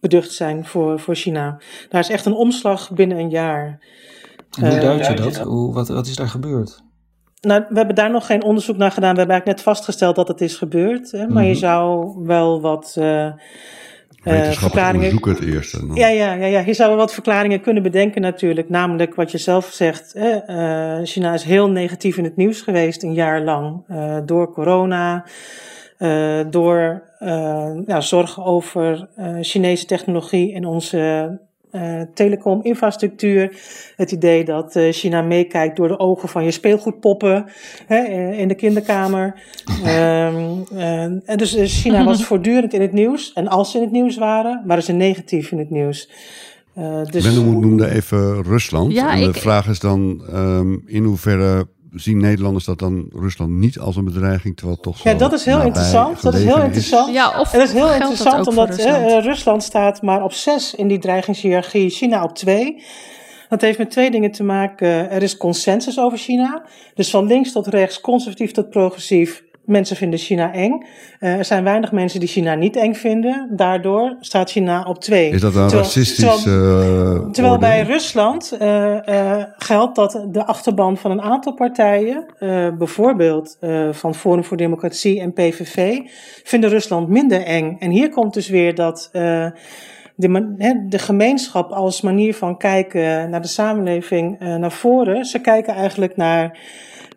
beducht zijn voor, voor China. Daar is echt een omslag binnen een jaar. En hoe duid je dat? Hoe, wat, wat is daar gebeurd? Nou, we hebben daar nog geen onderzoek naar gedaan. We hebben eigenlijk net vastgesteld dat het is gebeurd. Hè? Maar mm -hmm. je zou wel wat. Uh, verklaringen. het eerste. Dan. Ja, ja, ja, ja, je zou wel wat verklaringen kunnen bedenken, natuurlijk. Namelijk wat je zelf zegt. Uh, China is heel negatief in het nieuws geweest, een jaar lang. Uh, door corona, door ja, zorg over Chinese technologie en onze uh, telecominfrastructuur. Het idee dat uh, China meekijkt door de ogen van je speelgoedpoppen hè, in de kinderkamer. um, uh, en dus China was voortdurend in het nieuws. En als ze in het nieuws waren, waren ze negatief in het nieuws. dus... Benno noemde even Rusland. Ja, en de ik... vraag is dan um, in hoeverre zien Nederlanders dat dan Rusland niet als een bedreiging, terwijl toch Ja, dat is heel interessant. Dat is heel interessant. Ja, of en dat is heel interessant dat omdat Rusland? Uh, Rusland staat maar op zes in die dreigingshierarchie, China op twee. Dat heeft met twee dingen te maken. Er is consensus over China. Dus van links tot rechts, conservatief tot progressief, Mensen vinden China eng. Uh, er zijn weinig mensen die China niet eng vinden. Daardoor staat China op twee. Is dat een terwijl, racistisch Terwijl, uh, terwijl bij Rusland uh, geldt dat de achterban van een aantal partijen, bijvoorbeeld van Forum voor Democratie en PVV, vinden Rusland minder eng. En hier komt dus weer dat de, de gemeenschap als manier van kijken naar de samenleving naar voren. Ze kijken eigenlijk naar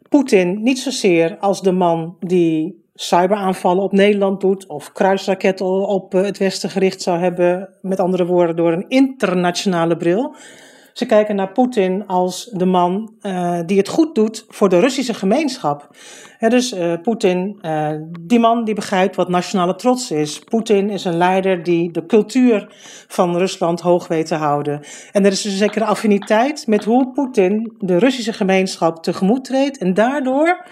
Poetin niet zozeer als de man die cyberaanvallen op Nederland doet of kruisraketten op het Westen gericht zou hebben, met andere woorden, door een internationale bril. Ze kijken naar Poetin als de man uh, die het goed doet voor de Russische gemeenschap. Dus uh, Poetin, uh, die man die begrijpt wat nationale trots is. Poetin is een leider die de cultuur van Rusland hoog weet te houden. En er is dus een zekere affiniteit met hoe Poetin de Russische gemeenschap tegemoet treedt. En daardoor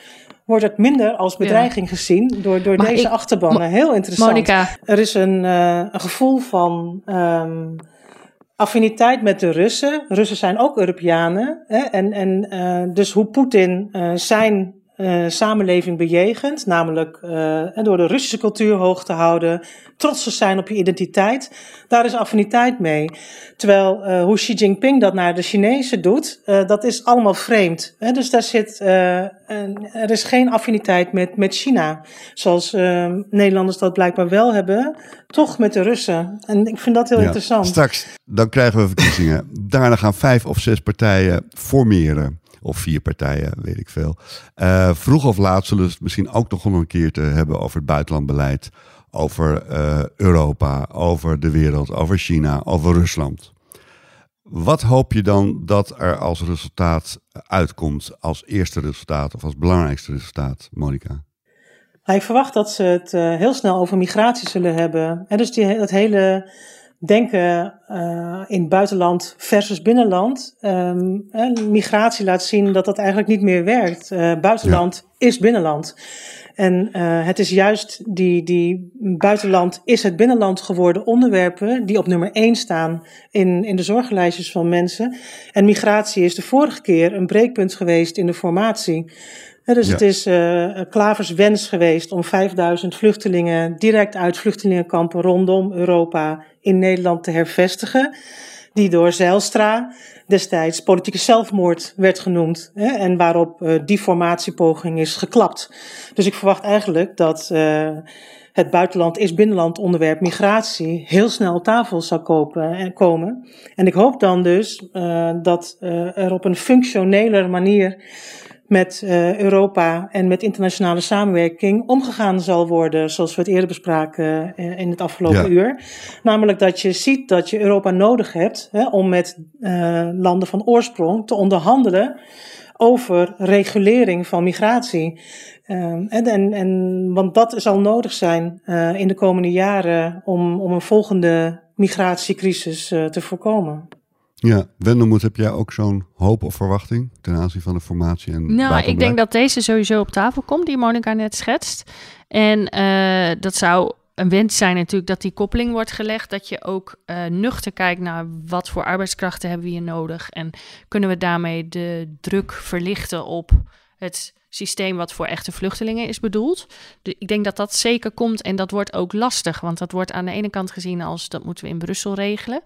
wordt het minder als bedreiging ja. gezien door, door deze ik, achterbannen. Heel interessant. Monica. Er is een, een gevoel van... Um, affiniteit met de Russen. Russen zijn ook Europeanen. Hè? En, en uh, dus hoe Poetin uh, zijn uh, samenleving bejegent, namelijk door de Russische cultuur hoog te houden, trots te zijn op je identiteit, daar is affiniteit mee. Terwijl hoe Xi Jinping dat naar de Chinezen doet, dat is allemaal vreemd. Hè? Dus daar zit, een, er is geen affiniteit met, met China, zoals Nederlanders dat blijkbaar wel hebben, toch met de Russen. En ik vind dat heel ja, interessant. Straks, dan krijgen we verkiezingen. Daarna gaan vijf of zes partijen formeren. Of vier partijen, weet ik veel. Uh, vroeg of laat zullen we het misschien ook nog een keer te hebben over het buitenlandbeleid. Over uh, Europa, over de wereld, over China, over Rusland. Wat hoop je dan dat er als resultaat uitkomt, als eerste resultaat of als belangrijkste resultaat, Monica? Ik verwacht dat ze het uh, heel snel over migratie zullen hebben. En dus die, dat hele denken uh, in buitenland versus binnenland. Um, migratie laat zien dat dat eigenlijk niet meer werkt. Uh, buitenland ja. is binnenland. En uh, het is juist die, die buitenland is het binnenland geworden onderwerpen die op nummer 1 staan in, in de zorgenlijstjes van mensen. En migratie is de vorige keer een breekpunt geweest in de formatie. Dus ja. het is uh, Klavers wens geweest om 5000 vluchtelingen direct uit vluchtelingenkampen rondom Europa in Nederland te hervestigen. Die door Zijlstra destijds politieke zelfmoord werd genoemd. Hè, en waarop uh, die formatiepoging is geklapt. Dus ik verwacht eigenlijk dat uh, het buitenland is binnenland onderwerp migratie heel snel op tafel zal kopen en komen. En ik hoop dan dus dat er op een functionele manier met uh, Europa en met internationale samenwerking omgegaan zal worden, zoals we het eerder bespraken uh, in het afgelopen ja. uur. Namelijk dat je ziet dat je Europa nodig hebt hè, om met uh, landen van oorsprong te onderhandelen over regulering van migratie. Um, en, en, en, want dat zal nodig zijn in de komende jaren om, om een volgende migratiecrisis te voorkomen. Ja, Wendelmoed, heb jij ook zo'n hoop of verwachting ten aanzien van de formatie? En nou, ik denk dat deze sowieso op tafel komt, die Monica net schetst. En uh, dat zou een wens zijn natuurlijk dat die koppeling wordt gelegd. Dat je ook uh, nuchter kijkt naar wat voor arbeidskrachten hebben we hier nodig. En kunnen we daarmee de druk verlichten op het systeem wat voor echte vluchtelingen is bedoeld. De, ik denk dat dat zeker komt en dat wordt ook lastig. Want dat wordt aan de ene kant gezien als dat moeten we in Brussel regelen.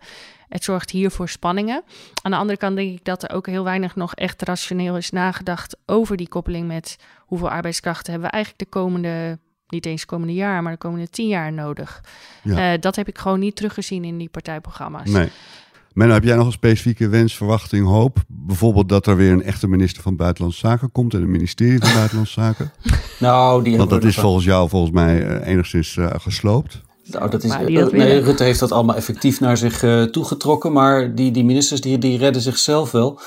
Het zorgt hier voor spanningen. Aan de andere kant denk ik dat er ook heel weinig nog echt rationeel is nagedacht over die koppeling met hoeveel arbeidskrachten hebben we eigenlijk de komende niet eens komende jaar, maar de komende tien jaar nodig. Ja. Uh, dat heb ik gewoon niet teruggezien in die partijprogramma's. Nee. Menno, heb jij nog een specifieke wens, verwachting, hoop? Bijvoorbeeld dat er weer een echte minister van Buitenlandse Zaken komt en een ministerie van Buitenlandse Zaken? nou, die Want dat is volgens jou volgens mij uh, enigszins uh, gesloopt. Nou, dat is, dat nee, Rutte heeft dat allemaal effectief naar zich uh, toegetrokken, maar die, die ministers die, die redden zichzelf wel.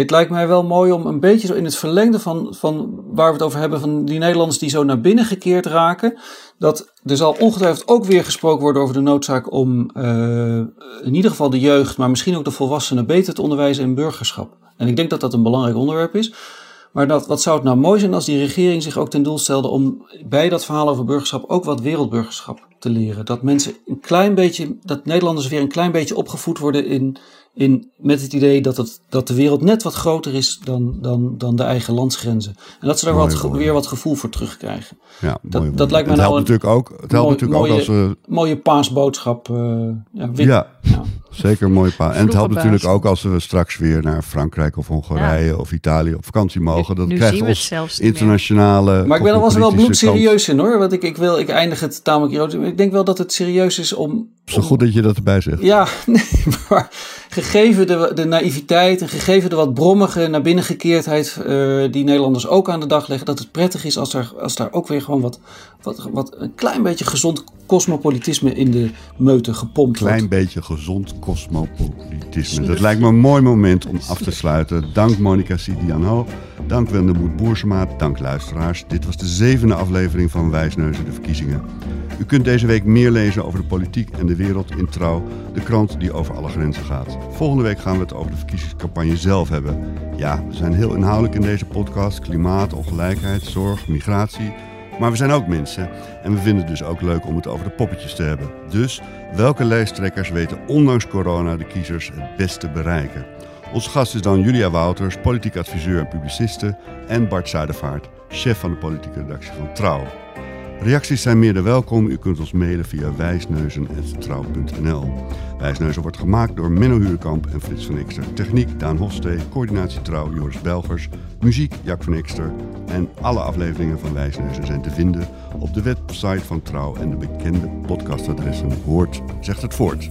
Het lijkt mij wel mooi om een beetje zo in het verlengde van, van waar we het over hebben, van die Nederlanders die zo naar binnen gekeerd raken. Dat er zal ongetwijfeld ook weer gesproken worden over de noodzaak om uh, in ieder geval de jeugd, maar misschien ook de volwassenen beter te onderwijzen in burgerschap. En ik denk dat dat een belangrijk onderwerp is. Maar dat, wat zou het nou mooi zijn als die regering zich ook ten doel stelde om bij dat verhaal over burgerschap ook wat wereldburgerschap te leren. Dat mensen een klein beetje, dat Nederlanders weer een klein beetje opgevoed worden in, in, met het idee dat, het, dat de wereld net wat groter is dan, dan, dan de eigen landsgrenzen. En dat ze daar wat, weer wat gevoel voor terugkrijgen. Ja, dat, mooi, dat lijkt mij het nou helpt natuurlijk ook, het helpt natuurlijk mooie, ook als we... Mooie paasboodschap. Uh, ja, win, ja, ja. zeker een mooie paas. En het helpt natuurlijk ook als we straks weer naar Frankrijk of Hongarije ja. of Italië op vakantie mogen. Dat nu krijgt ons internationale... Maar ik ben er wel bloedserieus in hoor. Want ik, ik, wil, ik eindig het tamelijk. Ik denk wel dat het serieus is om... Zo goed dat je dat erbij zegt. Ja, nee, maar gegeven de, de naïviteit en gegeven de wat brommige naar binnengekeerdheid uh, die Nederlanders ook aan de dag leggen, dat het prettig is als, er, als daar ook weer gewoon wat, wat, wat een klein beetje gezond cosmopolitisme in de meute gepompt wordt. Klein beetje gezond cosmopolitisme. Dat lijkt me een mooi moment om af te sluiten. Dank Monica Sidiano, dank Wendemoed Boersema, dank luisteraars. Dit was de zevende aflevering van Wijsneuzen de Verkiezingen. U kunt deze week meer lezen over de politiek en de wereld in Trouw, de krant die over alle grenzen gaat. Volgende week gaan we het over de verkiezingscampagne zelf hebben. Ja, we zijn heel inhoudelijk in deze podcast: klimaat, ongelijkheid, zorg, migratie. Maar we zijn ook mensen en we vinden het dus ook leuk om het over de poppetjes te hebben. Dus welke lijsttrekkers weten ondanks corona de kiezers het beste bereiken? Onze gast is dan Julia Wouters, politiek adviseur en publiciste, en Bart Zuidervaart, chef van de politieke redactie van Trouw. Reacties zijn meer dan welkom. U kunt ons mailen via wijsneuzen.trouw.nl. Wijsneuzen wordt gemaakt door Menno Huurkamp en Frits van Ekster. Techniek Daan Hofstee, coördinatie Trouw Joris Belgers, muziek Jack van Ekster. En alle afleveringen van Wijsneuzen zijn te vinden op de website van Trouw en de bekende podcastadressen Hoort zegt het voort.